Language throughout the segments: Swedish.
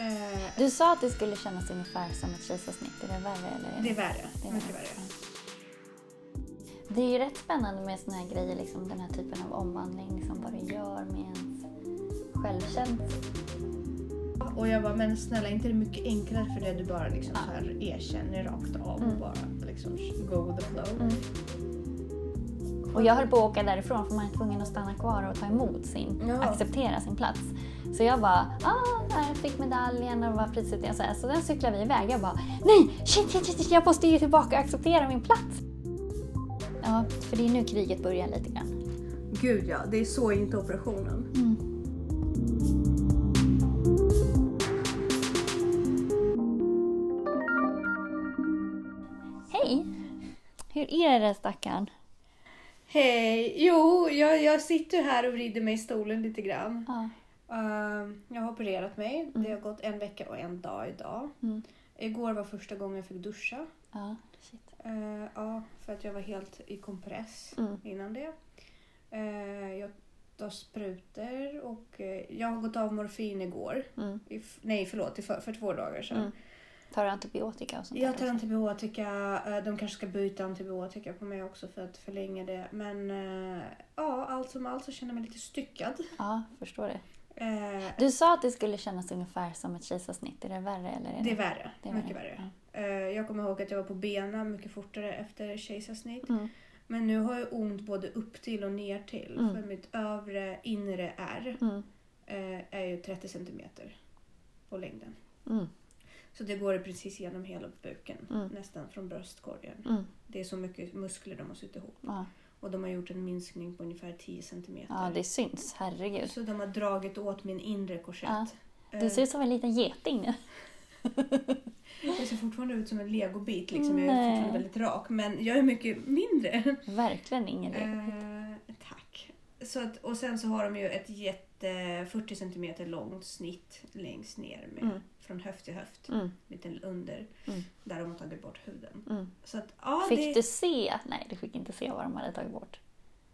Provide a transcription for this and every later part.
Eh, Du sa att det skulle kännas ungefär som ett kejsarsnitt. Är det värre eller? det är värre. Det är mycket värre. värre. Det är ju rätt spännande med såna här grejer, liksom den här typen av omvandling, liksom vad det gör med ens självkänsla. Och jag bara, men snälla inte är det mycket enklare för det du bara liksom Ja. så här erkänner rakt av Mm. och bara liksom go with the flow. Mm. Och jag höll på att åka därifrån för man är tvungen att stanna kvar och ta emot sin, Ja. acceptera sin plats. Så jag bara, ah, där fick medaljen och var prisutdelad så, här. så den cyklade vi iväg. Jag bara, nej, shit, shit, shit, jag måste ge tillbaka och acceptera min plats. Ja, för det är nu kriget börjar lite grann. Gud ja, det är så inte operationen. Mm. Hej! Hur är det stackarn? Hej! Jo, jag, jag sitter här och vrider mig i stolen lite grann. Ja. Ehm, jag har opererat mig. Det har gått en vecka och en dag idag. Mm. Igår var första gången jag fick duscha. Ja. Eh, ja, för att jag var helt i kompress Mm. innan det. Eh, jag tar sprutor och eh, jag har gått av morfin igår. Mm. I, nej, förlåt, för, för två dagar sedan. Mm. Tar du antibiotika och sånt Jag tar antibiotika. eh, De kanske ska byta antibiotika på mig också för att förlänga det. Men eh, ja, allt som allt så känner jag mig lite styckad. Ja, förstår det. Eh, Du sa att det skulle kännas ungefär som ett kejsarsnitt. Är det värre eller? Är det är värre. det är mycket värre. Eh, jag kommer ihåg att jag var på benen mycket fortare efter kejsarsnitt. Mm. Men nu har jag ont både upp till och ner till. Mm. För mitt övre inre R Mm. är ju 30 centimeter på längden. Så det går precis genom hela buken. Mm. Nästan från bröstkorgen. Mm. Det är så mycket muskler de har sytt ihop. Ja. Och de har gjort en minskning på ungefär 10 centimeter. ja, det syns. Herregud. Så de har dragit åt min inre korsett. Ja. Eh, Du ser ut som en liten geting nu. Jag ser fortfarande ut som en legobit. Liksom. Jag är fortfarande väldigt rak. Men jag är mycket mindre. Verkligen ingen lek. Så att, och sen så har de ju ett jätte 40 centimeter långt snitt längst ner med, Mm. från höft till höft. Mm. Lite under. Mm. Där de har tagit bort huden. Mm. Så att, ja, Fick det, du se? Nej, du fick inte se vad de hade tagit bort.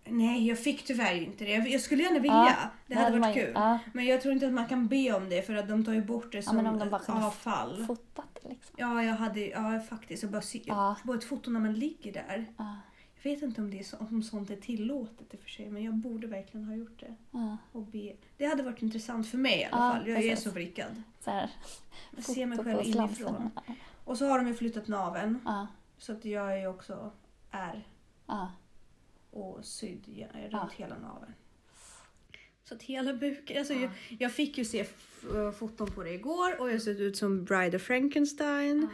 Nej, jag fick tyvärr inte det. Jag, skulle gärna vilja. Ja, det hade varit man- kul. Ja, Men jag tror inte att man kan be om det för att de tar ju bort det Ja, som men om de bara avfall. fotat liksom. Ja, jag hade ja, faktiskt. Jag bara, se, Ja. bara ett foto när man ligger där. Ja, Jag vet inte om, det är så, om sånt är tillåtet i och för sig, men jag borde verkligen ha gjort det. ja. Och be. Det hade varit intressant för mig i alla Ja, fall. Jag är precis. så vrickad. Så här, Jag ser mig själv inifrån. Och så har de ju flyttat naveln. Ja, Så att jag är ju också är ja. och sydd ja, runt Ja. hela naveln. Så att hela buken, alltså Ja. jag, jag fick ju se foton på det igår och jag ser ut som Bride of Frankenstein.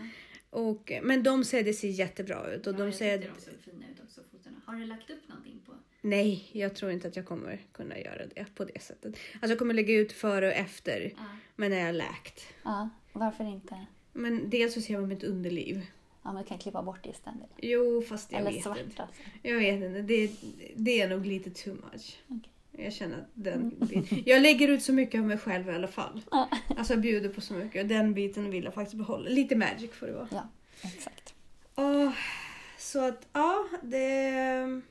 Och, men de säger det ser jättebra ut och de säger de såg fina ut också, fotona. Har du lagt upp någonting på? nej, jag tror inte att jag kommer kunna göra det på det sättet. Alltså jag kommer lägga ut före och efter, Ja. men när jag är läkt. Ja, varför inte? Men dels så ser man mitt underliv. Ja, men du kan klippa bort det istället. Jo, fast jag Eller vet svart inte. alltså. Jag vet inte, det, det är nog lite too much. Okej. Jag känner att den Jag lägger ut så mycket av mig själv i alla fall. Ja. Alltså jag bjuder på så mycket och den biten vill jag faktiskt behålla. Lite magic får det vara. Ja, exakt. Och, så att ja, det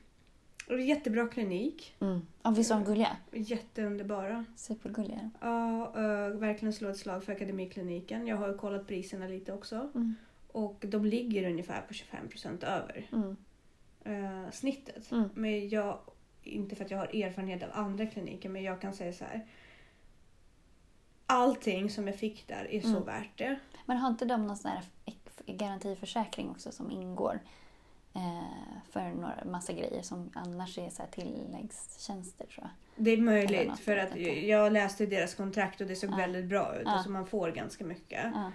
och är jättebra klinik. Mm. Och visst var de gulliga? Jätteunderbara. Supergulliga. Ja, uh, verkligen slå ett slag för Akademikliniken. Jag har kollat priserna lite också. Mm. Och de ligger ungefär på 25% över Mm. eh, snittet. Mm. Men jag, inte för att jag har erfarenhet av andra kliniker, men jag kan säga så här. Allting som jag fick där är så Mm. värt det. Men har inte de någon sån här garantiförsäkring också som ingår eh, för några massa grejer som annars är så här tilläggstjänster tror jag? Det är möjligt något, för att jag läste deras kontrakt och det såg Ja. väldigt bra ut. Ja. Alltså man får ganska mycket. Ja.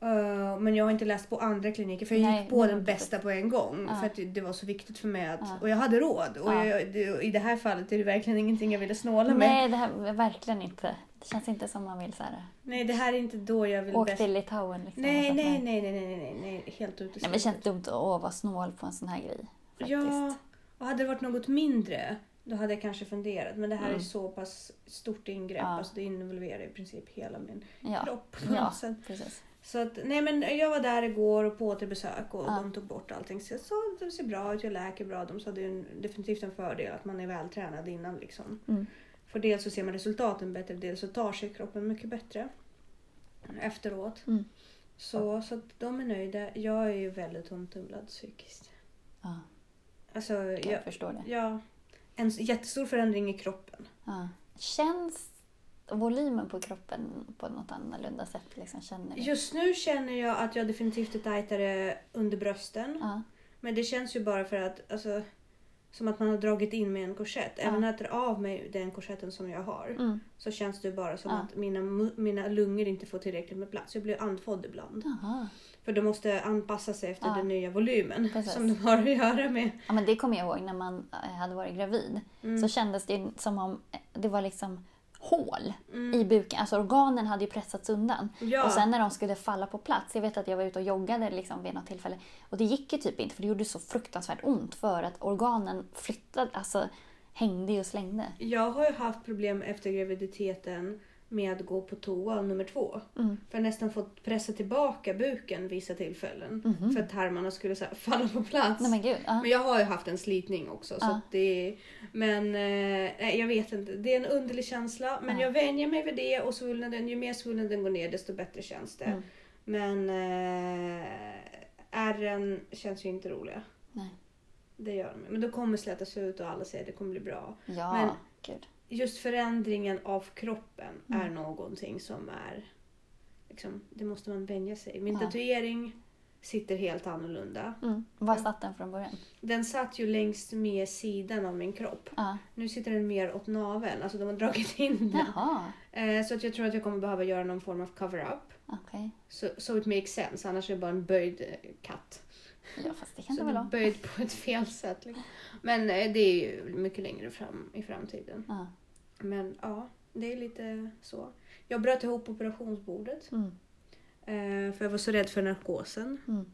Eh, men jag har inte läst på andra kliniker för jag Nej, gick på den bästa på en gång. Ja. För att det- var så viktigt för mig att, Ja. och jag hade råd. Och Ja. jag, det, i det här fallet är det verkligen ingenting jag ville snåla med. Nej, det här verkligen inte. Det känns inte som man vill så här. Nej, det här är inte då jag vill Åk bäst. till Litauen liksom. Nej, nej, nej, nej, nej, nej, nej, helt uteslutet. Nej men det känns dumt att åh, vara snål på en sån här grej. Faktiskt. Ja, och hade det varit något mindre då hade jag kanske funderat. Men det här Mm. är så pass stort ingrepp. Ja. Alltså det involverar i princip hela min ja. kropp. Ja, Så, precis. så att, nej men jag var där igår och på återbesök och Ja. de tog bort allting. Så jag sa det ser bra ut, jag läker bra. De sa att det är en, definitivt en fördel att man är vältränad innan liksom. Mm. För dels så ser man resultaten bättre, dels så tar sig kroppen mycket bättre. efteråt. Mm. Så, så att de är nöjda. Jag är ju väldigt omtumlad psykiskt. Ja, Alltså, jag jag, förstår det. ja, en jättestor förändring i kroppen. Ja. Känns volymen på kroppen på något annorlunda sätt? Liksom, känner du? Just nu känner jag att jag definitivt är tajtare under brösten. Ja. Men det känns ju bara för att, alltså, som att man har dragit in med en korsett. Även när jag tar av mig den korsetten som jag har Mm. så känns det bara som Ja. att mina, mina lungor inte får tillräckligt med plats. Jag blir andfådd ibland. Jaha. För de måste anpassa sig efter Ja. den nya volymen Precis. som de har att göra med. Ja, men det kommer jag ihåg när man eh, hade varit gravid. Mm. Så kändes det som om eh, det var liksom hål Mm. i buken. Alltså organen hade ju pressats undan. Ja. Och sen när de skulle falla på plats. Jag vet att jag var ute och joggade liksom vid något tillfälle. Och det gick ju typ inte för det gjorde så fruktansvärt ont för att organen flyttade, alltså hängde och slängde. Jag har ju haft problem efter graviditeten med att gå på toa nummer två. Mm. För nästan fått pressa tillbaka buken vissa tillfällen. Mhm. För att tarmarna skulle så falla på plats. Nej men gud. Ja. Men jag har ju haft en slitning också. Så Ja. att det men eh, jag vet inte. Det är en underlig känsla. Men Ja. jag vänjer mig vid det och svullnaden, ju mer svullnaden går ner desto bättre känns det. Mm. Men eh, ärren känns ju inte roliga. Nej. Det gör de. Men de kommer slätas ut och alla säger att det kommer bli bra. Ja, Men- gud. Just förändringen av kroppen Mm. är någonting som är... Liksom, det måste man vänja sig. Min Ja. tatuering sitter helt annorlunda. Mm. Var satt den från början? Den satt ju längst med sidan av min kropp. Ja. Nu sitter den mer åt naveln. Alltså de har dragit in den. Eh, så att jag tror att jag kommer behöva göra någon form av cover-up. okej. Så so it makes sense. Annars är det bara en böjd eh, katt. Ja, fast det kan Så det väl vara. böjd på ett fel sätt. Liksom. Men eh, det är ju mycket längre fram i framtiden. Ja. Men ja, det är lite så. Jag bröt ihop operationsbordet. Mm. Eh, för jag var så rädd för narkosen. Mm.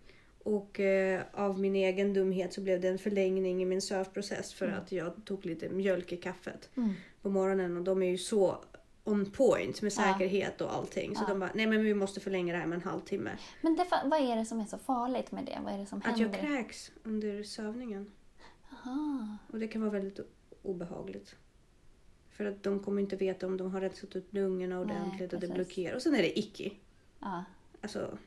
Och eh, av min egen dumhet så blev det en förlängning i min sövprocess för Mm. att jag tog lite mjölk i kaffet Mm. på morgonen och de är ju så on point med Ja. säkerhet och allting. Så Ja. de bara, nej men vi måste förlänga det här med en halvtimme. Men det, vad är det som är så farligt med det? Vad är det som Att händer? jag kräks under sövningen. Aha. Och det kan vara väldigt obehagligt. För att de kommer inte veta om de har rensat ut lungorna Nej, ordentligt och det blockerar. Och sen är det icky. Ja. Alltså,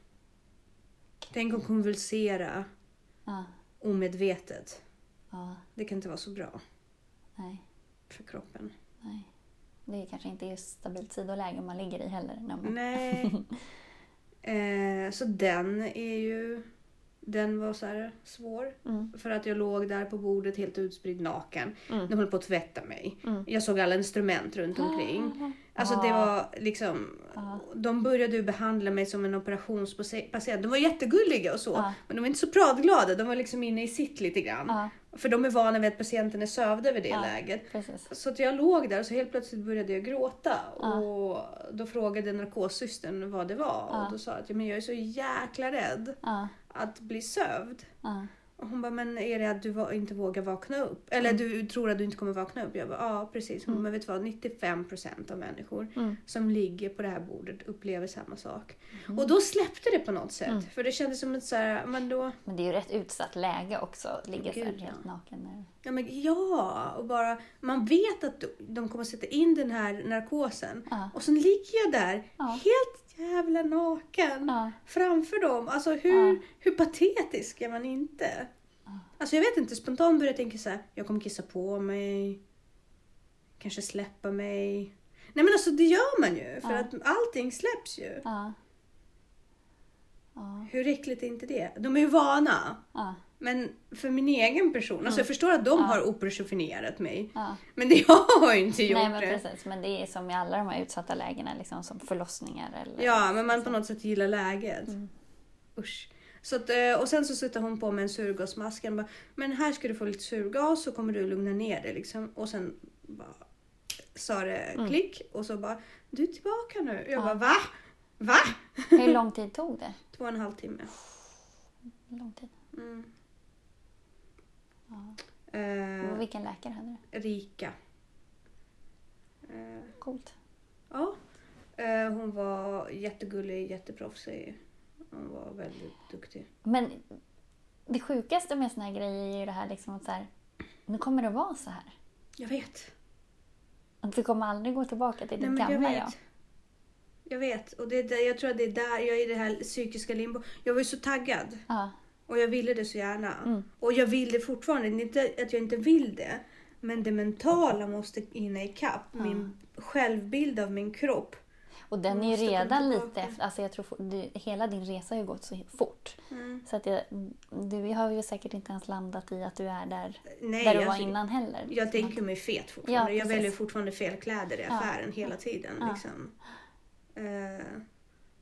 tänk att konvulsera Ja. omedvetet. Ja. Det kan inte vara så bra Nej. för kroppen. Nej. Det är kanske inte just stabilt sidoläge man ligger i heller. Man... Nej. eh, så den är ju... Den var så här svår. Mm. För att jag låg där på bordet helt utspridd naken. Mm. De höll på att tvätta mig. Mm. Jag såg alla instrument runt omkring. Alltså det Ja. var liksom... Ja. De började ju behandla mig som en operationspatient. De var jättegulliga och så. Men de var inte så pratglada. De var liksom inne i sitt lite grann. För de är vana vid att patienten är sövd över det Ja. läget. precis. Så att jag låg där och så helt plötsligt började jag gråta. Ja. Och då frågade narkossystern vad det var. Ja. Och då sa jag att "Ja, men jag är så jäkla rädd att bli sövd. Hon bara, men är det att du inte vågar vakna upp? Eller Mm. du tror att du inte kommer vakna upp? Jag bara, ja precis. Hon bara, men vet du vad? 95% av människor Mm. som ligger på det här bordet upplever samma sak. Mm. Och då släppte det på något sätt. För det kändes som ett så här, men då, Men det är ju rätt utsatt läge också. Ligga så här helt naken där. ja, men ja, och bara, man vet att de kommer sätta in den här narkosen. Ja. Och sen ligger jag där Ja. helt jävla naken Ja. framför dem. Alltså hur, Ja. hur patetisk är man inte? Alltså jag vet inte, spontant började jag tänka så här, jag kommer kissa på mig. Kanske släppa mig. Nej men alltså det gör man ju, för Ja. att allting släpps ju. Ja. Ja. Hur äckligt är inte det? De är ju vana. Ja. Men för min egen person, alltså jag förstår att de har operationerat mig. Ja. Men det jag har ju inte gjort Nej men det. precis, men det är som i alla de här utsatta lägena, liksom som förlossningar eller... Ja, men man på något sätt gillar läget. Mm. Usch. Så att, eh, och sen så sätter hon på med en surgasmask. Han bara, men här ska du få lite surgas så kommer du lugna ner dig. Liksom. Och sen bara, sa det klick och så bara, du är tillbaka nu. Jag Mm. Ja. bara, va? Va? Hur lång tid tog det? Två och en halv timme. Lång tid? Mm. Eh, Och Vilken läkare hade du? Rika. Eh, Coolt. ja. Eh, hon var jättegullig, jätteproffsig. Hon var väldigt duktig. Men det sjukaste med såna här grejer är ju det här liksom att så här, nu kommer det vara så här. Jag vet. Att du kommer aldrig gå tillbaka till din men jag gamla vet. jag. Jag vet. Och det är där, jag tror att det är där jag är i det här psykiska limbo. Jag var ju så taggad. Ja. Och jag ville det så gärna. Mm. Och jag vill det fortfarande. Det är inte att jag inte vill det. Men det mentala måste hinna ikapp. Min självbild av min kropp. Och den är ju redan lite efter, alltså jag tror du, hela din resa har ju gått så fort. Mm. Så att jag, du har ju säkert inte ens landat i att du är där, Nej, där du alltså, var innan heller. Jag tänker mig fet fortfarande. Ja, jag väljer fortfarande fel kläder i Ja. affären hela tiden. Ja. Liksom. Eh,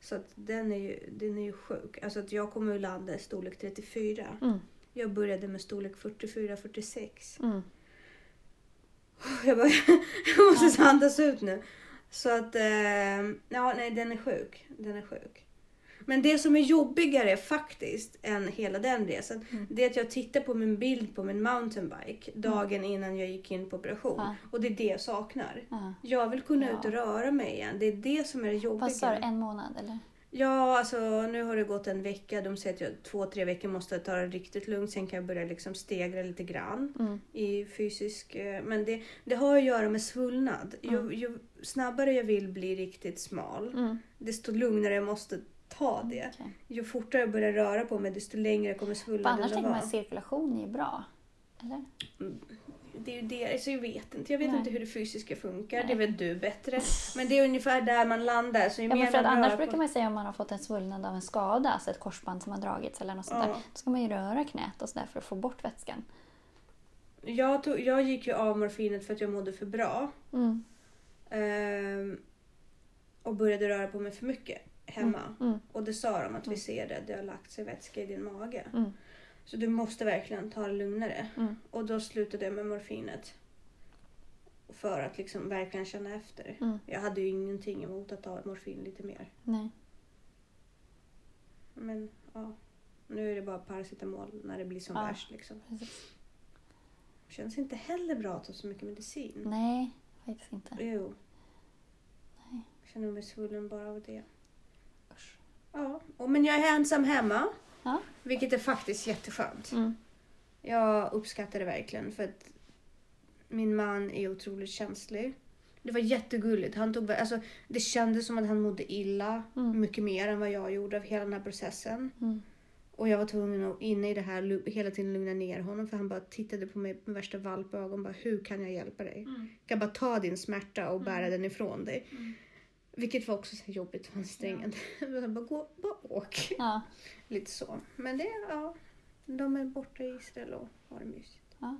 så att den är ju, den är ju sjuk. Alltså att jag kommer att landa i storlek 34. Mm. Jag började med storlek 44-46. Mm. Jag, bara, jag måste andas ut nu. Så att, eh, ja nej den är sjuk. Den är sjuk. Men det som är jobbigare faktiskt än hela den resan, Mm. det är att jag tittar på min bild på min mountainbike dagen innan jag gick in på operation. Ja. Och det är det jag saknar. Ja. Jag vill kunna Ja. ut och röra mig igen. Det är det som är det. Vad sa du, en månad eller? Ja, alltså nu har det gått en vecka. De säger att jag två, tre veckor måste ta det riktigt lugnt. Sen kan jag börja liksom stegra lite grann Mm. i fysisk... eh, Men det, det har att göra med svullnad. Ju, ju snabbare jag vill bli riktigt smal, Mm. desto lugnare jag måste ta det. Okej. Ju fortare jag börjar röra på mig, desto längre kommer svullnaden annars att tänker man vara. att cirkulation är bra. Eller? Det är ju det, alltså jag vet inte. Jag vet Nej. inte hur det fysiska funkar. Nej. Det vet du bättre. Men det är ungefär där man landar. Så ju Ja, mer man annars rör brukar på... man säga om man har fått en svullnad av en skada, alltså ett korsband som har dragits eller något sånt Ja. där. Då ska man ju röra knät och sådär för att få bort vätskan. jag, tog, jag gick ju av morfinet för att jag mådde för bra. Mm. Ehm, och började röra på mig för mycket hemma. Mm. Och det sa de att vi ser det, det har lagt sig vätska i din mage. Mm. Så du måste verkligen ta det lugnare. Mm. Och då slutade jag med morfinet. För att liksom verkligen känna efter. Mm. Jag hade ju ingenting emot att ta morfin lite mer. Nej. Men ja, nu är det bara paracetamol när det blir som Ja. värst. Liksom. Precis. Känns inte heller bra att ta så mycket medicin. Nej, faktiskt inte. Jo. Nej. Jag känner mig svullen bara av det. Ja, och, men jag är ensam hemma. Ja. Vilket är faktiskt jätteskönt. Mm. Jag uppskattar det verkligen för att min man är otroligt känslig. Det var jättegulligt. Han tog, alltså, det kändes som att han mådde illa Mm. mycket mer än vad jag gjorde av hela den här processen. Mm. Och jag var tvungen att inne i det här hela tiden lugna ner honom för han bara tittade på mig med värsta valpögon. Bara, Hur kan jag hjälpa dig? Mm. Jag kan bara ta din smärta och bära den ifrån dig. Vilket var också så jobbigt och ansträngande. Jag bara, gå, bara åk. Ja. Lite så. Men det, ja. De är borta i Israel och har det mysigt. ja,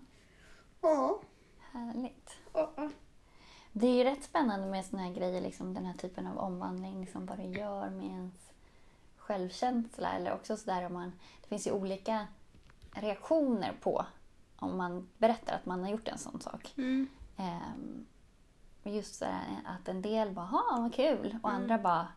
Ja. härligt. ja, ja. Det är ju rätt spännande med såna här grejer, liksom den här typen av omvandling, liksom vad det gör med ens självkänsla. Eller också sådär om man, det finns ju olika reaktioner på om man berättar att man har gjort en sån sak. Mm. Och just så här, att en del bara “ha, vad kul” och andra bara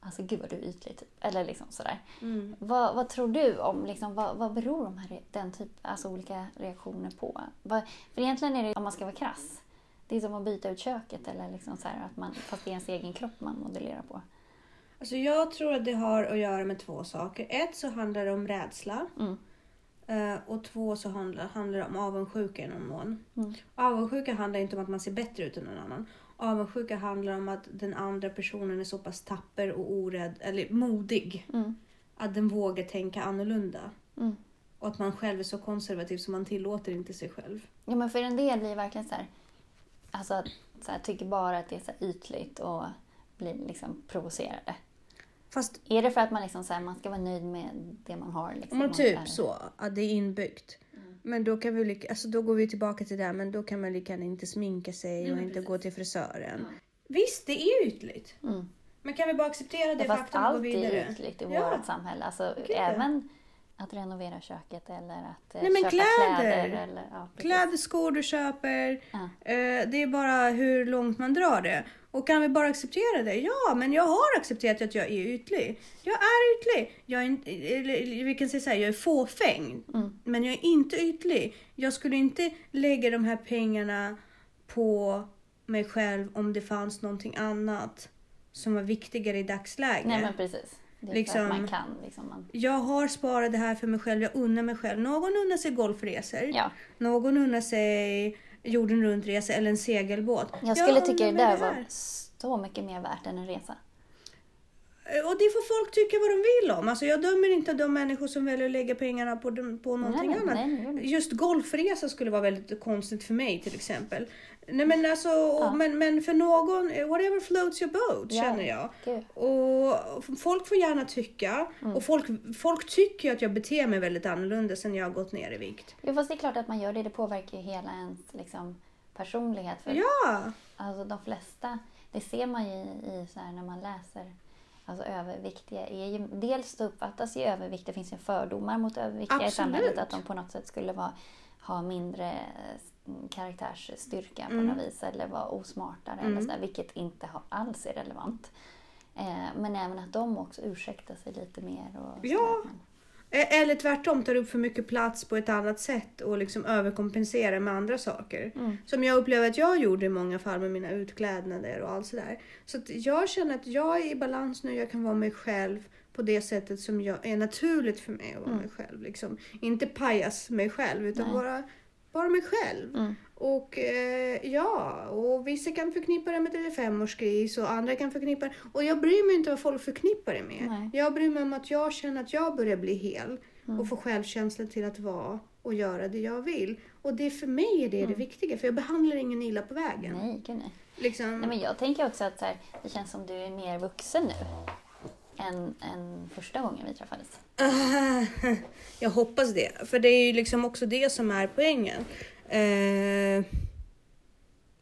“alltså gud vad du är ytlig” typ. Eller liksom sådär. Mm. Vad, vad tror du om, liksom, vad, vad beror de här, den typ, alltså olika reaktioner på? Vad, för egentligen är det, om man ska vara krass, det är som att byta ut köket eller liksom så här, att man, fast det är ens egen kropp man modellerar på. Alltså jag tror att det har att göra med två saker. Ett så handlar det om rädsla. Mm. Eh, och två så handlar, handlar det om avundsjuka i någon mån. Mm. Avundsjuka handlar inte om att man ser bättre ut än någon annan. Avundsjuka handlar om att den andra personen är så pass tapper och orädd, eller modig, Mm. att den vågar tänka annorlunda. Mm. Och att man själv är så konservativ så man tillåter inte sig själv. Ja, men för en del blir det verkligen så här, alltså så här, tycker bara att det är så ytligt och blir liksom provocerade. Fast Är det för att man liksom så här, man ska vara nöjd med det man har? Liksom, Man typ är- så, att det är inbyggt. Men då, kan vi lika, alltså då går vi tillbaka till det här, men då kan man lika gärna inte sminka sig och inte gå till frisören. Visst, det är ytligt. Mm. Men kan vi bara acceptera det Ja, fast faktum och gå allt vidare? är ytligt i Ja. vårt samhälle. Alltså, ja. även att renovera köket eller att eh, Nej, men köpa kläder. kläder. eller, ja. Kläder, skor du köper. Ja. Eh, det är bara hur långt man drar det. Och kan vi bara acceptera det? Ja, men jag har accepterat att jag är ytlig. Jag är ytlig. Jag är inte, eller, vi kan säga så här, jag är fåfäng. Mm. Men jag är inte ytlig. Jag skulle inte lägga de här pengarna på mig själv om det fanns någonting annat som var viktigare i dagsläget. Nej men precis. Det är Liksom- att man kan. Liksom, man, Jag har sparat det här för mig själv. Jag unnar mig själv. Någon unnar sig golfresor. ja. Någon unnar sig jorden runt-resa eller en segelbåt. Jag skulle tycka det där var så mycket mer värt än en resa. Och det får folk tycka vad de vill om. Alltså jag dömer inte de människor som väljer att lägga pengarna på, på någonting nej, annat. nej, nej. Just golfresa skulle vara väldigt konstigt för mig till exempel. Nej men alltså, Ja. men, men för någon, whatever floats your boat Ja. känner jag. Gud. Och folk får gärna tycka. Mm. Och folk, folk tycker att jag beter mig väldigt annorlunda sen jag har gått ner i vikt. Jo, fast det är klart att man gör det. Det påverkar ju hela ens liksom, personlighet. För Ja! Alltså de flesta, det ser man ju i så här när man läser alltså överviktiga. Är ju, dels uppfattas ju övervikt, det finns ju fördomar mot överviktiga i Absolut. samhället. Att de på något sätt skulle vara, ha mindre karaktärsstyrka på Mm. något vis eller vara osmartare. Eller Mm. sådär, vilket inte alls är relevant. Eh, men även att de också ursäktar sig lite mer. Och Ja. E- Eller tvärtom, tar upp för mycket plats på ett annat sätt och liksom överkompenserar med andra saker. Mm. Som jag upplever att jag gjorde i många fall med mina utklädnader och allt sådär. Så jag känner att jag är i balans nu, jag kan vara mig själv på det sättet som jag, är naturligt för mig att vara Mm. mig själv. Liksom. Inte pajas mig själv utan Nej. bara, bara mig själv. Mm. Och eh, ja, och vissa kan förknippa det med 35-årsgris och andra kan förknippa det. Och jag bryr mig inte vad folk förknippar det med. Nej. Jag bryr mig om att jag känner att jag börjar bli hel Mm. och få självkänsla till att vara och göra det jag vill. Och det för mig är det Mm. det viktiga, för jag behandlar ingen illa på vägen. Nej, gud nej. Liksom, Nej, men jag tänker också att här, det känns som du är mer vuxen nu än, än första gången vi träffades. Jag hoppas det, för det är ju liksom också det som är poängen. Eh,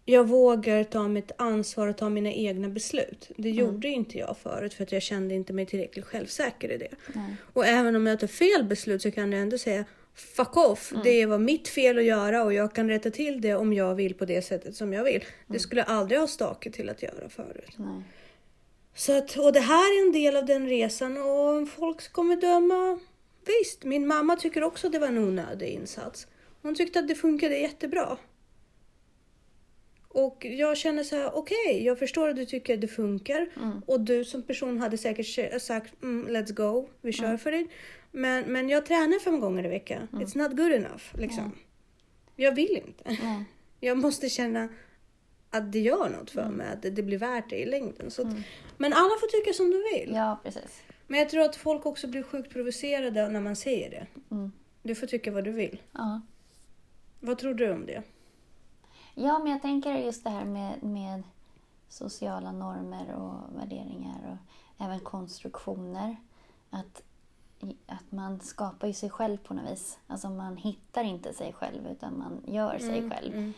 jag vågar ta mitt ansvar och ta mina egna beslut. Det Mm. gjorde inte jag förut för att jag kände inte mig tillräckligt självsäker i det. Nej. Och även om jag tar fel beslut så kan jag ändå säga Fuck off, Mm. det var mitt fel att göra och jag kan rätta till det om jag vill på det sättet som jag vill. Mm. Det skulle jag aldrig ha stakat till att göra förut. Nej. Så att, och det här är en del av den resan och folk kommer döma. Visst, min mamma tycker också att det var en onödig insats. Hon tyckte att det funkade jättebra. Och jag känner så här, okej, jag förstår att du tycker att det funkar. Mm. Och du som person hade säkert sagt, mm, let's go, vi kör Mm. för det. Men, men jag tränar fem gånger i veckan. It's not good enough, liksom. Mm. Jag vill inte. Nej. Jag måste känna att det gör något för Mm. mig, att det, det blir värt det i längden. Så att, Mm. Men alla får tycka som de vill. Ja, precis. Men jag tror att folk också blir sjukt provocerade när man säger det. Mm. Du får tycka vad du vill. Ja. Vad tror du om det? ja, men jag tänker just det här med, med sociala normer och värderingar och även konstruktioner. Att, att man skapar ju sig själv på något vis. Alltså man hittar inte sig själv utan man gör sig själv. Mm.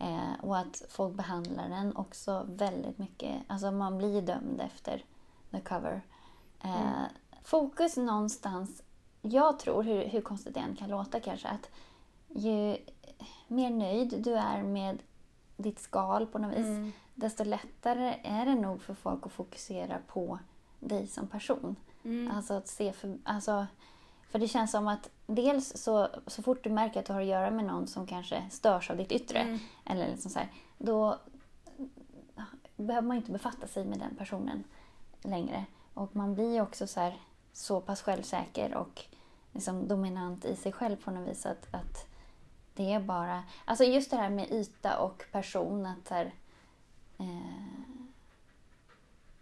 Eh, och att folk behandlar den också väldigt mycket. Alltså man blir dömd efter the cover. Eh, Mm. Fokus någonstans, jag tror, hur, hur konstigt det än kan låta kanske, att ju mer nöjd du är med ditt skal på något vis, Mm. desto lättare är det nog för folk att fokusera på dig som person. Mm. Alltså att se för, alltså, för det känns som att dels så, så fort du märker att du har att göra med någon som kanske störs av ditt yttre, Mm. eller liksom så här, då behöver man inte befatta sig med den personen längre. Och man blir också så, här, så pass självsäker och liksom dominant i sig själv på något vis att, att det är bara... Alltså just det här med yta och person. Att här, eh,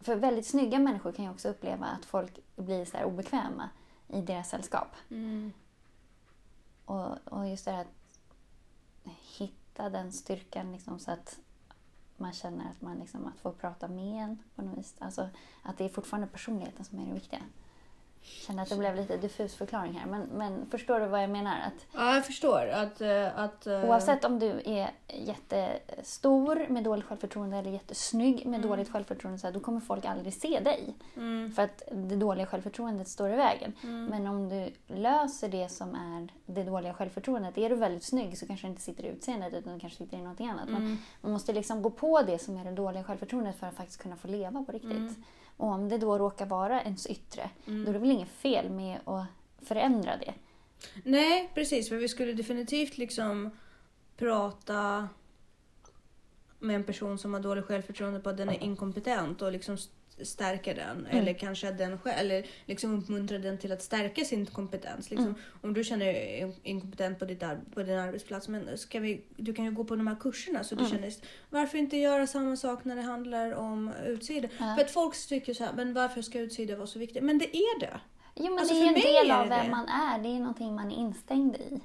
för väldigt snygga människor kan ju också uppleva att folk blir så obekväma i deras sällskap. Mm. Och, och just det här att hitta den styrkan liksom så att man känner att man liksom, att folk pratar med en på något vis. Alltså att det är fortfarande personligheten som är det viktiga. Känner att det blev lite diffus förklaring här men, men förstår du vad jag menar? Att Ja, jag förstår. Att, eh, att, eh, Oavsett om du är jättestor med dåligt självförtroende eller jättesnygg med Mm. dåligt självförtroende så här, då kommer folk aldrig se dig. Mm. För att det dåliga självförtroendet står i vägen. Mm. Men om du löser det som är det dåliga självförtroendet. Är du väldigt snygg så kanske det inte sitter i utseendet utan det kanske sitter i någonting annat. Men Mm. man måste liksom gå på det som är det dåliga självförtroendet för att faktiskt kunna få leva på riktigt. Och om det då råkar vara ens yttre, Mm. då är det väl inget fel med att förändra det. Nej, precis. För vi skulle definitivt liksom prata med en person som har dåligt självförtroende på att den är inkompetent och liksom stärka den. Eller kanske den själv, eller liksom uppmuntra den till att stärka sin kompetens. Liksom, Om du känner dig inkompetent på, ditt, på din arbetsplats, men ska vi, du kan ju gå på de här kurserna så du känner varför inte göra samma sak när det handlar om utsida? Ja. För att folk tycker så här, men varför ska utsida vara så viktigt? Men det är det. Jo, men Alltså, det är ju en del av vem det. man är. Det är någonting man är instängd i.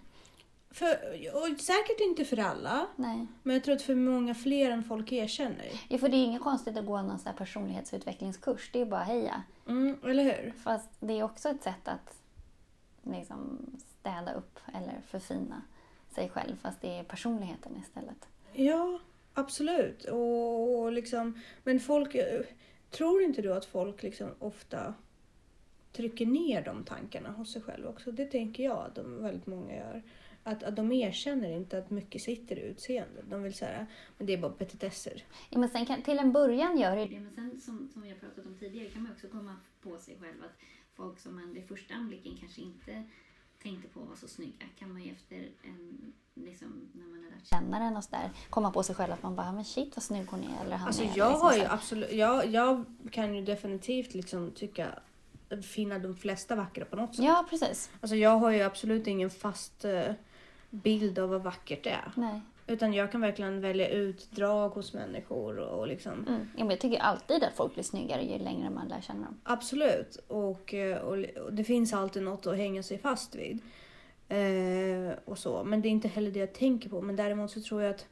För, och säkert inte för alla, Nej. men jag tror att för många fler än folk erkänner. Ja, för det är inget konstigt att gå någon sån personlighetsutvecklingskurs. Det är bara heja. Mm, eller hur? Fast det är också ett sätt att liksom städa upp eller förfina sig själv. Fast det är personligheten istället. Ja, absolut. Och, och liksom, men folk, tror inte du att folk liksom ofta trycker ner de tankarna hos sig själva också? Det tänker jag att de, väldigt många gör. Att, att de erkänner inte att mycket sitter i utseendet. De vill säga men det är bara petitesser. Ja, men sen kan, till en början gör det det. Men sen som, som har pratat om tidigare kan man också komma på sig själv att folk som man vid första anblicken kanske inte tänkte på var så snygga kan man ju efter en, liksom, när man har lärt känna den och sådär, komma på sig själv att man bara, men shit vad snygg hon är. Eller han Alltså är, jag liksom har ju absolut, jag, jag kan ju definitivt liksom tycka, finna de flesta vackra på något sätt. Ja, precis. Alltså jag har ju absolut ingen fast eh, bild av vad vackert är. Nej. Utan jag kan verkligen välja ut drag hos människor och liksom Mm. Ja, men jag tycker alltid att folk blir snyggare ju längre man lär känna dem. Absolut. Och, eh, och, och det finns alltid något att hänga sig fast vid. Eh, och så. Men det är inte heller det jag tänker på. Men däremot så tror jag att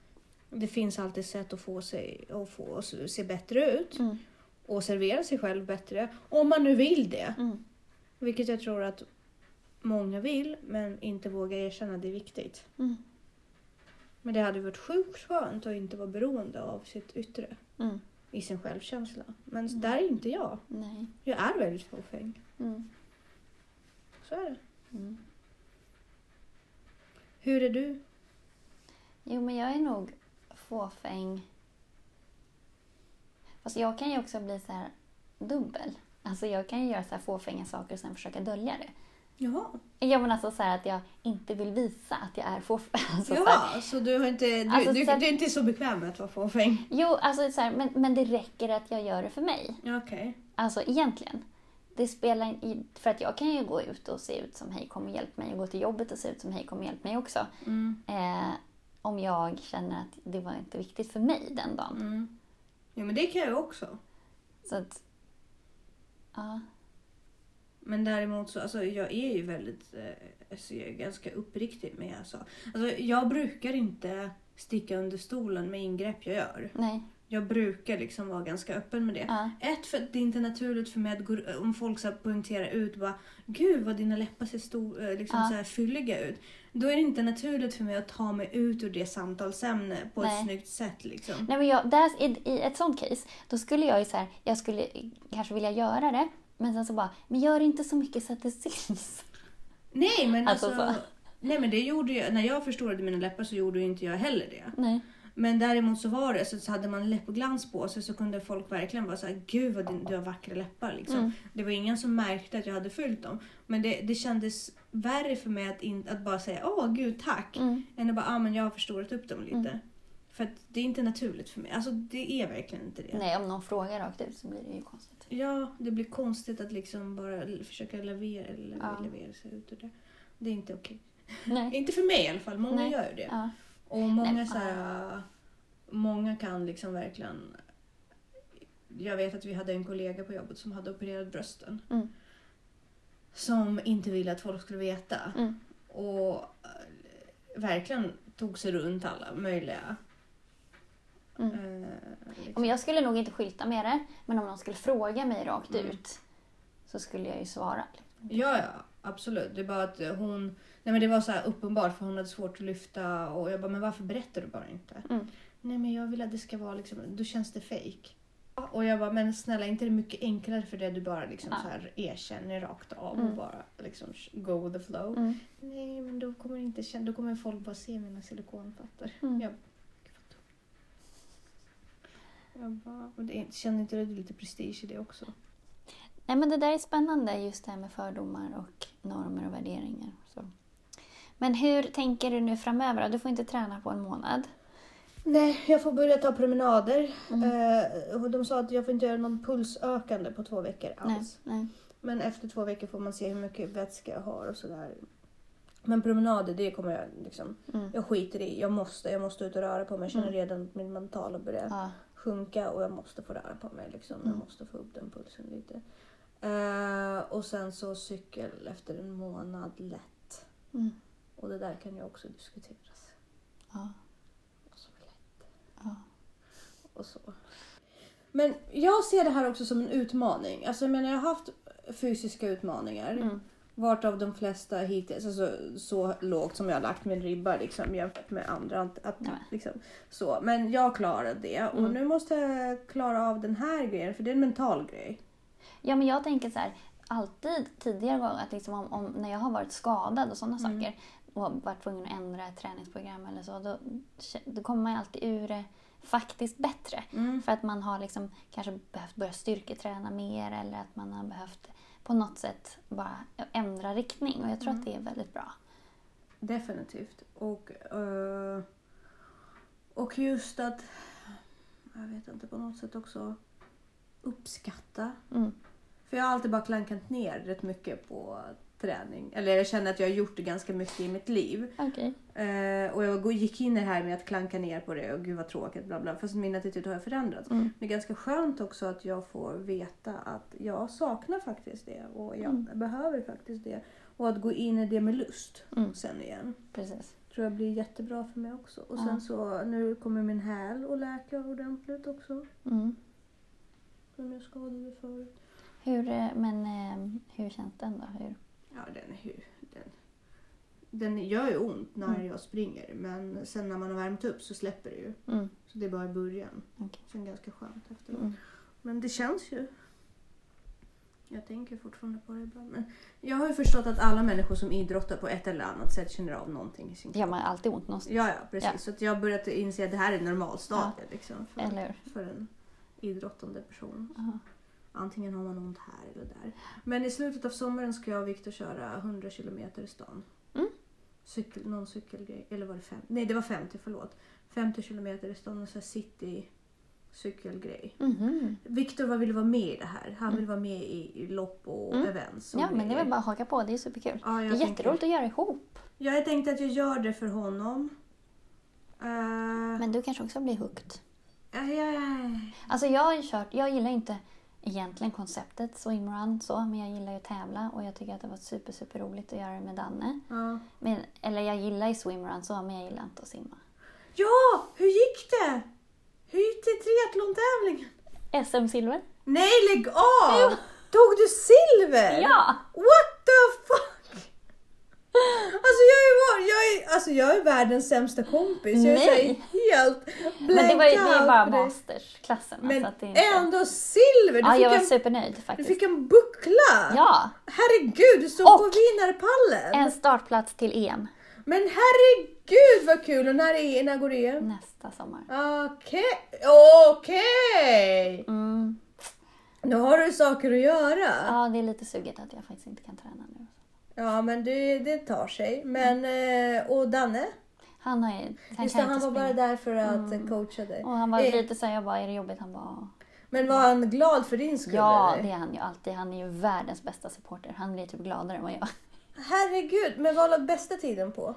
det finns alltid sätt att få sig att få att se bättre ut. Mm. Och servera sig själv bättre. Om man nu vill det. Mm. Vilket jag tror att många vill men inte vågar erkänna det är viktigt. Mm. Men det hade varit sjukt skönt att inte vara beroende av sitt yttre Mm. i sin självkänsla. Men där är inte jag. Nej. Jag är väldigt fåfäng. Mm. Så är det. Mm. Hur är du? Jo, men jag är nog fåfäng. Fast jag kan ju också bli så här dubbel. Alltså jag kan ju göra så här fåfänga saker och sen försöka dölja det. Jaha. Ja men alltså så här att jag inte vill visa att jag är fåfäng. Alltså, så här, Jaha, så du, har inte, du, Alltså, du, så- du är inte så bekväm med att vara fåfäng? jo, alltså så här, men, men det räcker att jag gör det för mig. Ja, Okej. Alltså egentligen. Det spelar för att jag kan ju gå ut och se ut som hej kom och hjälp mig och gå till jobbet och se ut som hej kom och hjälp mig också. Mm. Eh, om jag känner att det var inte viktigt för mig den dagen. Mm. Ja, men det kan jag också. Så att, ja. Men däremot så, alltså jag är ju väldigt, eh, alltså jag är ganska uppriktig med alltså. alltså. Jag brukar inte sticka under stolen med ingrepp jag gör. Nej. Jag brukar liksom vara ganska öppen med det. Ja. Ett, för att det är inte naturligt för mig att gå, om folk så poängterar ut bara Gud vad dina läppar ser stor, eh, liksom Ja. så här fylliga ut. Då är det inte naturligt för mig att ta mig ut ur det samtalsämne på Nej. ett snyggt sätt. Liksom. Nej, men jag, där, i, I ett sånt case, då skulle jag ju så här, jag skulle kanske vilja göra det, men sen så bara, men gör inte så mycket så att det syns. Nej men Alltså alltså, så. nej men det gjorde jag, när jag förstorade mina läppar så gjorde ju inte jag heller det. Nej. Men däremot så var det så, hade man läppglans på sig så kunde folk verkligen vara så här, gud vad din, du har vackra läppar liksom. Mm. Det var ingen som märkte att jag hade fyllt dem. Men det, det kändes värre för mig att, in, att bara säga åh gud tack. Mm. Än att bara, ah, men jag har förstorat upp dem lite. Mm. För att det är inte naturligt för mig. Alltså det är verkligen inte det. Nej, om någon frågar rakt ut så blir det ju konstigt. Ja, det blir konstigt att liksom bara försöka lavera, eller Ja. leverera sig ut ur det. Det är inte okej. Nej. Inte för mig i alla fall, många Nej. gör ju det. Ja. Och många Nej, så här, Många kan liksom verkligen... Jag vet att vi hade en kollega på jobbet som hade opererat brösten. Mm. Som inte ville att folk skulle veta. Mm. Och eh, verkligen tog sig runt alla möjliga... Mm. eh, liksom. Om jag skulle nog inte skylta med det, men om någon skulle fråga mig rakt Mm. ut så skulle jag ju svara. Ja, ja, absolut. Det är bara att hon... Nej men det var så här uppenbart för hon hade svårt att lyfta och jag bara, men varför berättar du bara inte? Mm. Nej men jag vill att det ska vara liksom, då känns det fake. Och jag bara, men snälla inte det mycket enklare för det du bara liksom Ja. så här erkänner rakt av Mm. och bara liksom go with the flow. Mm. Nej men då kommer inte känna, då kommer folk bara se mina silikonplattor. Mm. Jag. Jag bara, och det, känner inte du lite prestige i det också? Nej, men det där är spännande, just det här med fördomar och normer och värderingar. Så. Men hur tänker du nu framöver? Du får inte träna på en månad. Nej, jag får börja ta promenader. Mm. Eh, de sa att jag får inte göra någon pulsökande på två veckor Nej, alls. nej. Men efter två veckor får man se hur mycket vätska jag har och sådär. Men promenader, det kommer jag liksom... Mm. Jag skiter i. Jag måste, jag måste ut och röra på mig. Jag känner Mm. redan att min mentala börjar Ja. Sjunka och jag måste få röra på mig. Liksom. Jag Mm. måste få upp den pulsen lite. Eh, och sen så cykel efter en månad lätt. Mm. Och det där kan ju också diskuteras. Ja. Och så lätt. Ja. Och så. Men jag ser det här också som en utmaning. Alltså jag menar jag har haft fysiska utmaningar. Mm. Vart av de flesta hittills, alltså så lågt som jag har lagt min ribba liksom, jämfört med andra. Att, Nej. liksom, så. Men jag klarade det och Mm. nu måste jag klara av den här grejen för det är en mental grej. Ja, men jag tänker så här, alltid tidigare gånger att liksom om, om, när jag har varit skadad och sådana Mm. saker och varit tvungen att ändra ett träningsprogram eller så, då, då kommer man alltid ur det faktiskt bättre. Mm. För att man har liksom kanske behövt börja styrketräna mer eller att man har behövt på något sätt bara ändra riktning. Och jag tror att det är väldigt bra. Definitivt. Och, eh, och just att, jag vet inte, på något sätt också uppskatta. Mm. För jag har alltid bara klankat ner rätt mycket på träning. Eller jag känner att jag har gjort det ganska mycket i mitt liv. Okej. Eh, och jag gick in i det här med att klanka ner på det och gud vad tråkigt bla bla. Fast min attityd har förändrats. Mm. Men det är ganska skönt också att jag får veta att jag saknar faktiskt det och jag Mm. behöver faktiskt det. Och att gå in i det med lust Mm. sen igen. Precis. Tror jag blir jättebra för mig också. Och Ja. sen så nu kommer min häl att läka ordentligt också. Mm. Som jag skadade förut. Hur, eh, men eh, hur känns den då? Hur? Ja, den är hur... Den, den gör ju ont när Mm. jag springer men sen när man har värmt upp så släpper det ju. Mm. Så det är bara i början. Okej. Sen ganska skönt efteråt. Mm. Men det känns ju. Jag tänker fortfarande på det ibland. Men jag har ju förstått att alla människor som idrottar på ett eller annat sätt känner av någonting i sin Det gör man alltid ont någonstans. Ja, ja precis. Ja. Så att jag har börjat inse att det här är normalstadiet liksom, för, för en idrottande person. Ja. Antingen har man ont här eller där. Men i slutet av sommaren ska jag och Viktor köra 100 kilometer i stan. Mm. Cykel, någon cykelgrej. Eller var det 50? Nej, det var 50, förlåt. 50 kilometer i stan och så city cykelgrej. Mhm. Viktor ville vara med i det här. Han vill vara med i, i lopp och Mm. events. Och Ja, men det är grejer. väl bara att haka på. Det är superkul. Ja, Det är jätteroligt att göra ihop. Ja, jag tänkte att jag gör det för honom. Uh, Men du kanske också blir hooked. ja, ja, ja. Alltså jag har ju kört, jag gillar inte egentligen konceptet swimrun så, men jag gillar ju att tävla och jag tycker att det var super, super roligt att göra det med Danne. ja. Men, eller jag gillar ju swimrun så, men jag gillar inte att simma. Ja, hur gick det? Hur gick det i triathlon-tävlingen? SM-silver? Nej, lägg av! Tog du silver? Ja! What the fuck? Alltså jag är, alltså jag är världens sämsta kompis. Jag är här Nej. helt Men det, var, ju- det är bara mastersklassen. Men så att det är inte... ändå silver! Du, Ja, jag var en, supernöjd du faktiskt. fick en buckla! Ja! Herregud, du stod Och på vinnarpallen! En startplats till EM Men herregud vad kul! Och när, är, när går det igen? nästa sommar. Okej, okej! Mm. Nu har du saker att göra. Ja, det är lite suget att jag faktiskt inte kan träna nu. Ja, men det, det tar sig. Men, eh, och Danne? Han, har han Just kan han inte var bara där för att coacha dig. Och han var Eh, lite såhär, jag bara, är det jobbigt? Han bara, Men var han glad för din skull? ja eller? det är han ju alltid. Han är ju världens bästa supporter. Han blir typ gladare än vad jag. Herregud, men vad låg bästa tiden på?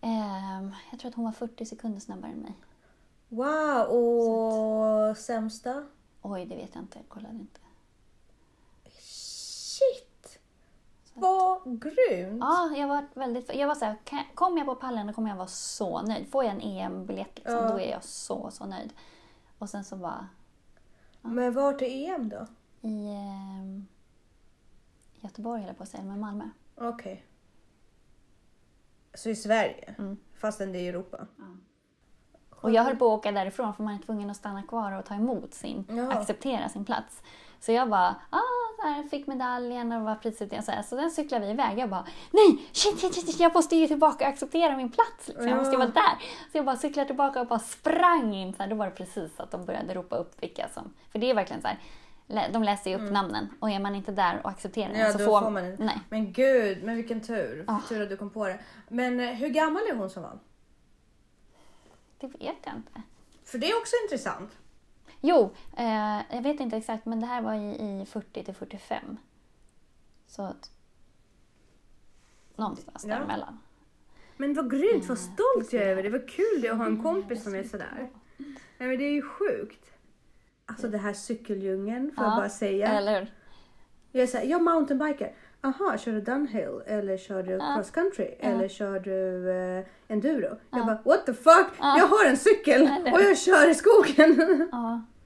Ehm, jag tror att hon var 40 sekunder snabbare än mig. Wow, och sämsta? Oj, det vet jag inte. Jag kollade inte. Shit! Vad grymt! Ja, jag var väldigt... Jag var kan- kommer jag på pallen då kommer jag vara så nöjd. Får jag en EM-biljett liksom, Ja. då är jag så, så nöjd. Och sen så bara Men vart är EM då? i ehm, Göteborg jag på att säga, men Malmö. Okej. Så i Sverige? Mm. Fastän det är i Europa? Och jag höll på att åka därifrån för man är tvungen att stanna kvar och ta emot sin, Ja. acceptera sin plats. Så jag bara, ah, så här, fick medaljen och var prisutdelning. Så, här. så den cyklade vi iväg. Jag bara, nej, shit, shit, shit, jag måste ju tillbaka och acceptera min plats. Liksom. Jag måste ju vara där. Så jag bara cyklade tillbaka och bara sprang in. Så här, då var det precis att de började ropa upp vilka som... För det är verkligen så här, de läser ju upp namnen och är man inte där och accepterar Mm. Ja, så får, får man inte. Nej, Men gud, men vilken tur. Ja. Tur att du kom på det. Men eh, hur gammal är hon som vann? Det vet jag inte. För det är också intressant. Jo, eh, jag vet inte exakt men det här var i, i 40 till 45. Så att... Någonstans Ja. däremellan. Men vad grymt, vad Mm, stolt jag är över det. Vad kul det är att ha en kompis som är sådär. Nej men det är ju sjukt. Alltså det här cykeldjungeln får jag Ja, bara säga. Eller? Jag är såhär, jag mountainbiker. Aha, kör du downhill eller kör du cross country Ja. eller kör du eh, enduro? Jag Ja. bara, what the fuck? Ja. Jag har en cykel och jag kör i skogen.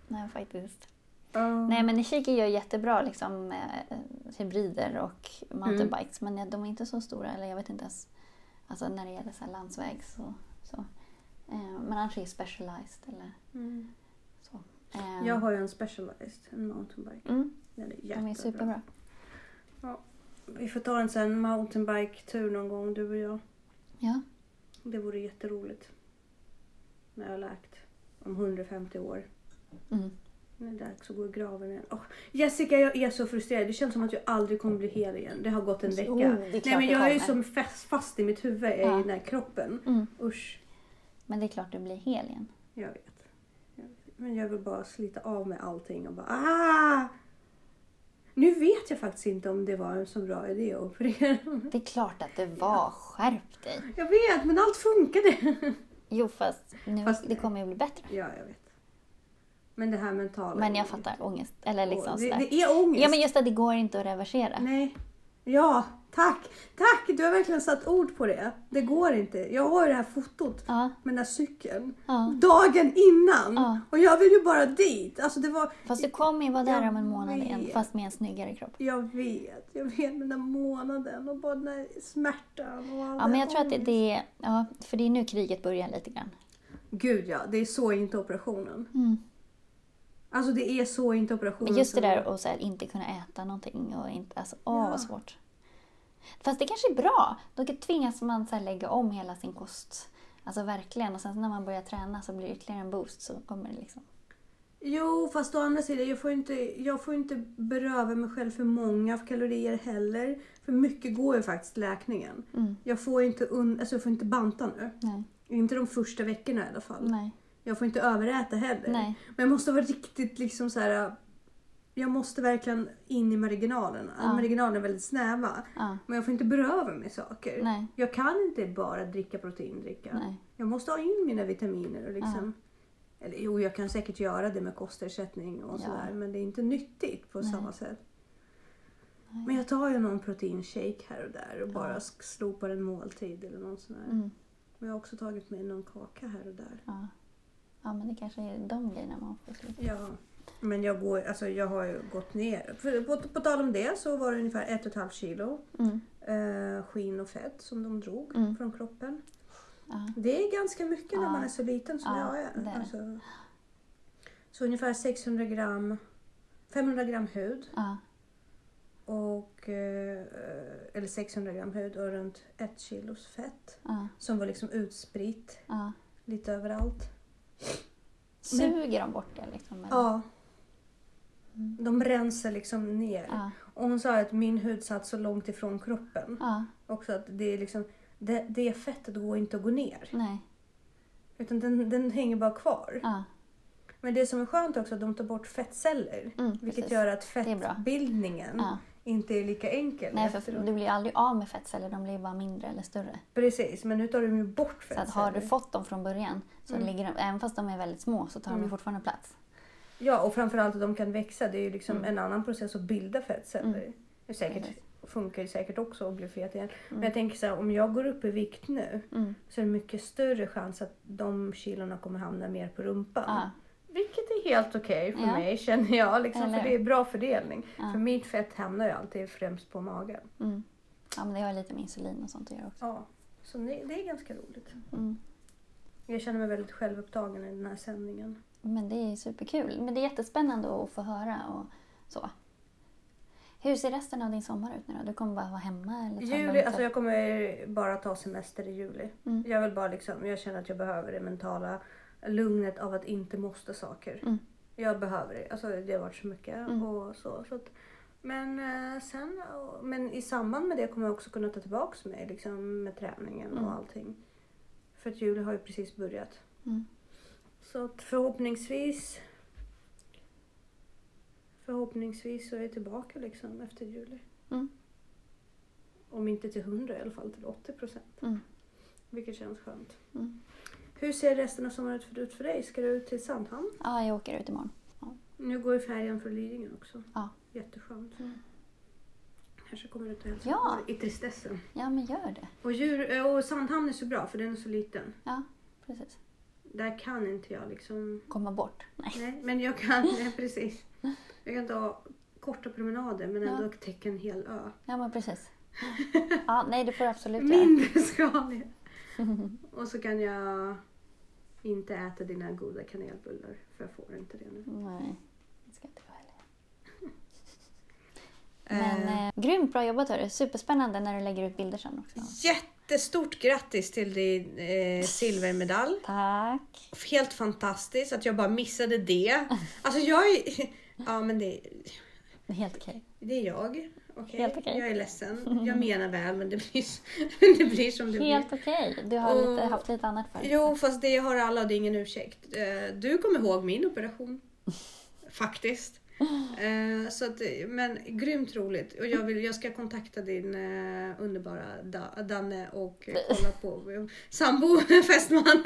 Ja, nej faktiskt. Ja. Nej men Nishiki gör jättebra liksom eh, hybrider och mountainbikes men de är inte så stora eller jag vet inte ens alltså när det gäller så här landsväg så. så. Eh, men annars är det specialized eller Mm. så. Eh, Jag har ju en specialized, en mountainbike. mm, Den är de är jättebra. superbra. Vi får ta en sån mountainbike-tur någon gång du och jag. Ja. Det vore jätteroligt. När jag har läkt om 150 år. Mm. Det är dags att gå i graven igen. Åh, Jessica, jag är så frustrerad. Det känns som att jag aldrig kommer bli hel igen. Det har gått en vecka. Oh, Nej, men jag är ju som fast, fast i mitt huvud i Ja. den här kroppen. Mm. Usch, Men det är klart du blir hel igen. jag vet. jag vet. Men jag vill bara slita av med allting och bara ah! Nu vet jag faktiskt inte om det var en så bra idé att operera. Det är klart att det var. Skärp dig. Jag vet, men allt funkade. Jo fast, nu, Fast- det kommer ju bli bättre. Ja, jag vet. Men det här mentala. Men jag fattar ångest. Eller liksom det, det är ångest. Ja men just att det går inte att reversera. Nej. Ja, tack. Tack, du har verkligen satt ord på det. Det går inte. Jag har ju det här fotot Ja, med den här cykeln. ja. Dagen innan. Ja. Och jag vill ju bara dit. Alltså det var... Fast du kommer ju vara där Jag om en månad igen vet. fast med en snyggare kropp. Jag vet, jag vet den där månaden och bara den där smärtan och all Ja men jag tror att det, ångest. det är, ja för det är nu kriget börjar lite grann. Gud ja, det är så inte operationen. Mm. Alltså det är så inte operationen. Men just det där att så här, inte kunna äta någonting och inte, alltså åh Ja. vad svårt. Fast det kanske är bra. Då tvingas man så här, lägga om hela sin kost. Alltså verkligen. Och sen när man börjar träna så blir det ytterligare en boost så kommer det liksom. Jo, fast å andra sidan, jag får inte, jag får inte beröva mig själv för många kalorier heller. För mycket går ju faktiskt till läkningen. Mm. Jag får inte, un, alltså jag får inte banta nu. Nej, Inte de första veckorna i alla fall. nej, Jag får inte överäta heller. nej. Men jag måste vara riktigt liksom så här. Jag måste verkligen in i marginalerna. Ja. Marginalerna är väldigt snäva. Ja, Men jag får inte beröva mig saker. nej, Jag kan inte bara dricka proteindricka. nej. Jag måste ha in mina vitaminer och liksom. Eller jo, jag kan säkert göra det med kostersättning och Ja. sådär. Men det är inte nyttigt på Nej. samma sätt. Nej. Men jag tar ju någon proteinshake här och där och Ja. bara slopar en måltid eller något sånt där. Mm. Och jag har också tagit med någon kaka här och där. Ja. Ja, men det kanske är de grejerna man får sluta. Ja. Men jag, går, alltså jag har ju gått ner. För, på, på tal om det så var det ungefär ett och ett halvt kilo Mm. eh, skinn och fett som de drog Mm. från kroppen. Ja. Det är ganska mycket när Ja. man är så liten som Ja, jag är. det är det. Alltså, så ungefär 600 gram, 500 gram hud. Och, eh, eller 600 gram hud och runt ett kilos fett. Som var liksom utspritt lite överallt. Suger de bort det liksom? eller? Ja. De rensar liksom ner. Ja. Och hon sa att min hud satt så långt ifrån kroppen. ja. Också att det är liksom, det, det fettet går inte att gå ner. Nej. Utan den, den hänger bara kvar. Ja. Men det som är skönt också är att de tar bort fettceller. Mm, Vilket precis. gör att fettbildningen. Inte är lika enkel. Nej, för efteråt. du blir aldrig av med fettceller. De blir bara mindre eller större. Precis, men nu tar de ju bort Så fettceller. att har du fått dem från början, så Mm. ligger de, även fast de är väldigt små, så tar de Mm. fortfarande plats. Ja, och framförallt att de kan växa. Det är ju liksom Mm. en annan process att bilda fettceller. Mm. Det säkert, Precis. funkar ju säkert också att bli fet igen. Men Mm. jag tänker så här, om jag går upp i vikt nu Mm. så är det mycket större chans att de kilorna kommer hamna mer på rumpan. Ja. Vilket är helt okej för Ja. mig känner jag. Liksom, Eller för det är bra fördelning. Ja. För mitt fett hamnar ju alltid främst på magen. Mm. ja, men det har lite med insulin och sånt att göra också. Ja, så det, är ganska roligt. Mm. Jag känner mig väldigt självupptagen i den här sändningen. Men det är superkul. Men det är jättespännande att få höra och så. Hur ser resten av din sommar ut nu då? Du kommer bara vara hemma? Eller Juli, alltså jag kommer bara ta semester i juli. Mm. Jag vill bara liksom, jag känner att jag behöver det mentala lugnet av att inte måste saker. Mm. Jag behöver det. Alltså det har varit så mycket Mm. och så. så att, men eh, sen, men i samband med det kommer jag också kunna ta tillbaks mig liksom med träningen Mm. och allting. För att juli har ju precis börjat. Mm. Så att förhoppningsvis Förhoppningsvis så är jag tillbaka liksom efter juli. Mm. Om inte till 100 i alla fall till 80 procent. Mm. Vilket känns skönt. Hur ser resten av sommaren ut för dig? Ska du ut till Sandhamn? Ja, jag åker ut imorgon. Nu går ju färjan för Lidingö också. Ja. Jätteskönt. Mm. Kanske kommer ut och hälsa Ja. i tristessen. Ja, men gör det. Och, djur, eh, och Sandhamn är så bra för den är så liten. Ja, precis. Där kan inte jag liksom... Komma bort. Nej. Nej, men jag kan... Nej, precis. Jag kan ta korta promenader men ändå Ja. täcka en hel ö. Ja, men precis. Ja, nej, det får du absolut göra. Mindre skaligt. Och så kan jag inte äta dina goda kanelbullar för jag får inte det nu. Nej, det ska inte jag heller. Men Eh, eh, grymt bra jobbat hörru. Superspännande när du lägger ut bilder sen också. Jättestort grattis till din eh, silvermedalj. Tack. Helt fantastiskt att jag bara missade det. Alltså jag är... Ja men det, helt okej. det är jag. Okej, Helt okej. Jag är ledsen. Jag menar väl men det blir, det blir som det Helt blir. okej. Du har Och- lite, haft lite annat för. Jo fast det har alla och det är ingen ursäkt. Eh, Du kommer ihåg min operation. Faktiskt. Eh, Så att, men grymt roligt. Och jag, vill, jag ska kontakta din eh, underbara da, Danne och kolla på sambo fästman.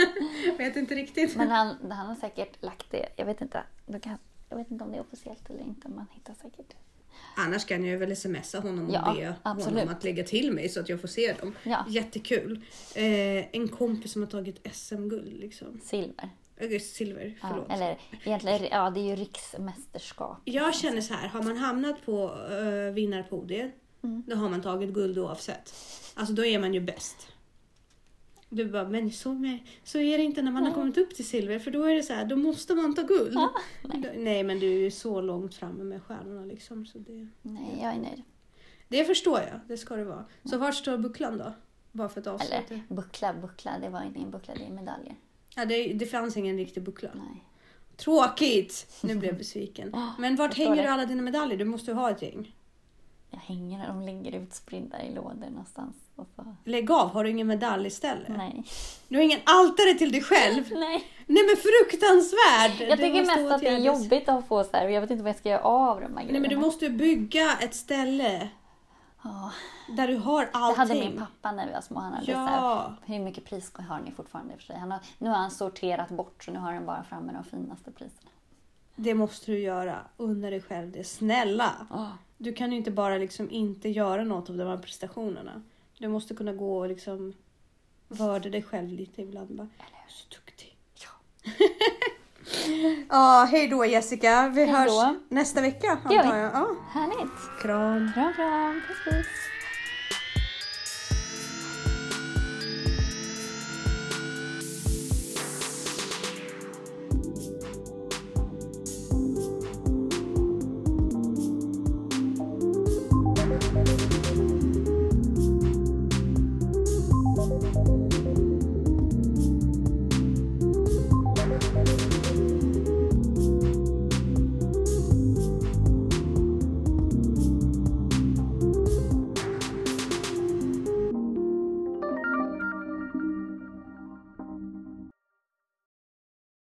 Vet inte riktigt. Men han, han har säkert lagt det. Jag vet inte. Kan, jag vet inte om det är officiellt eller inte. Man hittar säkert. Annars kan jag väl smsa honom och Ja, be absolut. honom att lägga till mig så att jag får se dem. Ja. Jättekul. Eh, en kompis som har tagit SM-guld liksom. Silver. Silver, Ja, förlåt. eller egentligen, ja det är ju riksmästerskap. Jag känner så här, har man hamnat på uh, vinnarpodiet, Mm. då har man tagit guld oavsett. Alltså då är man ju bäst. Du bara, men så, med, så är det inte när man har kommit upp till silver, för då är det så här, då måste man ta guld. nej. nej, men du är så långt framme med stjärnorna liksom. Så det, Nej, jag är nöjd. det förstår jag, det ska det vara. Så vart står bucklan då? Bara för att avsluta. Eller buckla, buckla. Det var ingen buckla, det är medaljer. Ja, det, det fanns ingen riktig buckla. Nej. Tråkigt! Nu blev jag besviken. Men vart hänger du alla dina medaljer? Du måste ju ha ett gäng. Jag hänger de ligger utspridda i lådor någonstans. Och så. Lägg av, har du ingen medalj istället? Nej. Du har ingen altare till dig själv? Nej. Nej men fruktansvärd! Jag Det tycker mest att det är jobbigt att på så här jag vet inte vad jag ska göra av de här Nej grejerna. men du måste ju bygga ett ställe Ja, där du har det allting. hade min pappa när vi var små. Han hade så här, Ja. hur mycket pris har ni fortfarande för sig? Han har, nu har han sorterat bort så nu har han bara framme de finaste priserna. Det måste du göra. Unna dig själv det. Snälla! Du kan ju inte bara liksom inte göra något av de här prestationerna. Du måste kunna gå och liksom vörda dig själv lite ibland. Bara, jag är så duktig. Ja. Ja, hej då Jessica. Vi Hej hörs nästa vecka antar jag. Ja. Härligt! Kram. Kram, kram! Puss, puss!